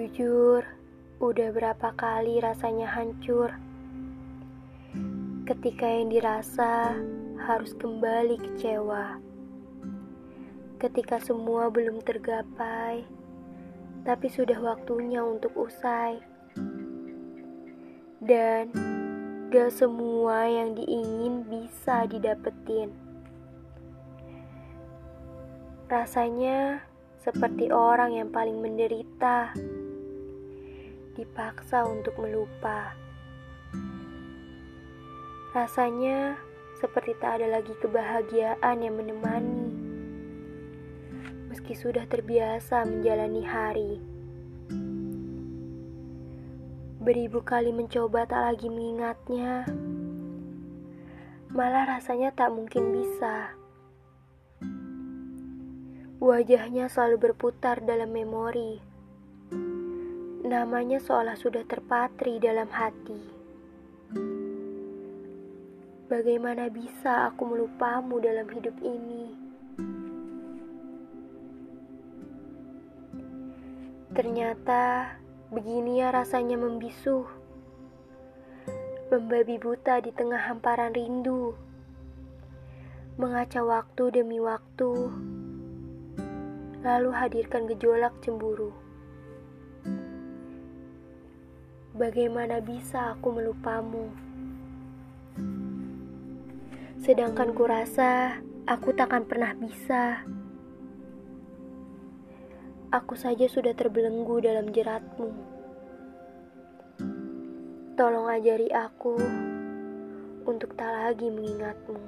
Jujur, udah berapa kali rasanya hancur. Ketika yang dirasa harus kembali kecewa. Ketika semua belum tergapai, tapi sudah waktunya untuk usai. Dan gak semua yang diingin bisa didapetin. Rasanya seperti orang yang paling menderita, dipaksa untuk melupa. Rasanya seperti tak ada lagi kebahagiaan yang menemani, meski sudah terbiasa menjalani hari. Beribu kali mencoba tak lagi mengingatnya, malah rasanya tak mungkin bisa. Wajahnya selalu berputar dalam memori. Namanya seolah sudah terpatri dalam hati. Bagaimana bisa aku melupamu dalam hidup ini? Ternyata begini ya rasanya membisu. Membabi buta di tengah hamparan rindu. Mengaca waktu demi waktu lalu hadirkan gejolak cemburu. Bagaimana bisa aku melupamu? Sedangkan kurasa aku takkan pernah bisa. Aku saja sudah terbelenggu dalam jeratmu. Tolong ajari aku untuk tak lagi mengingatmu.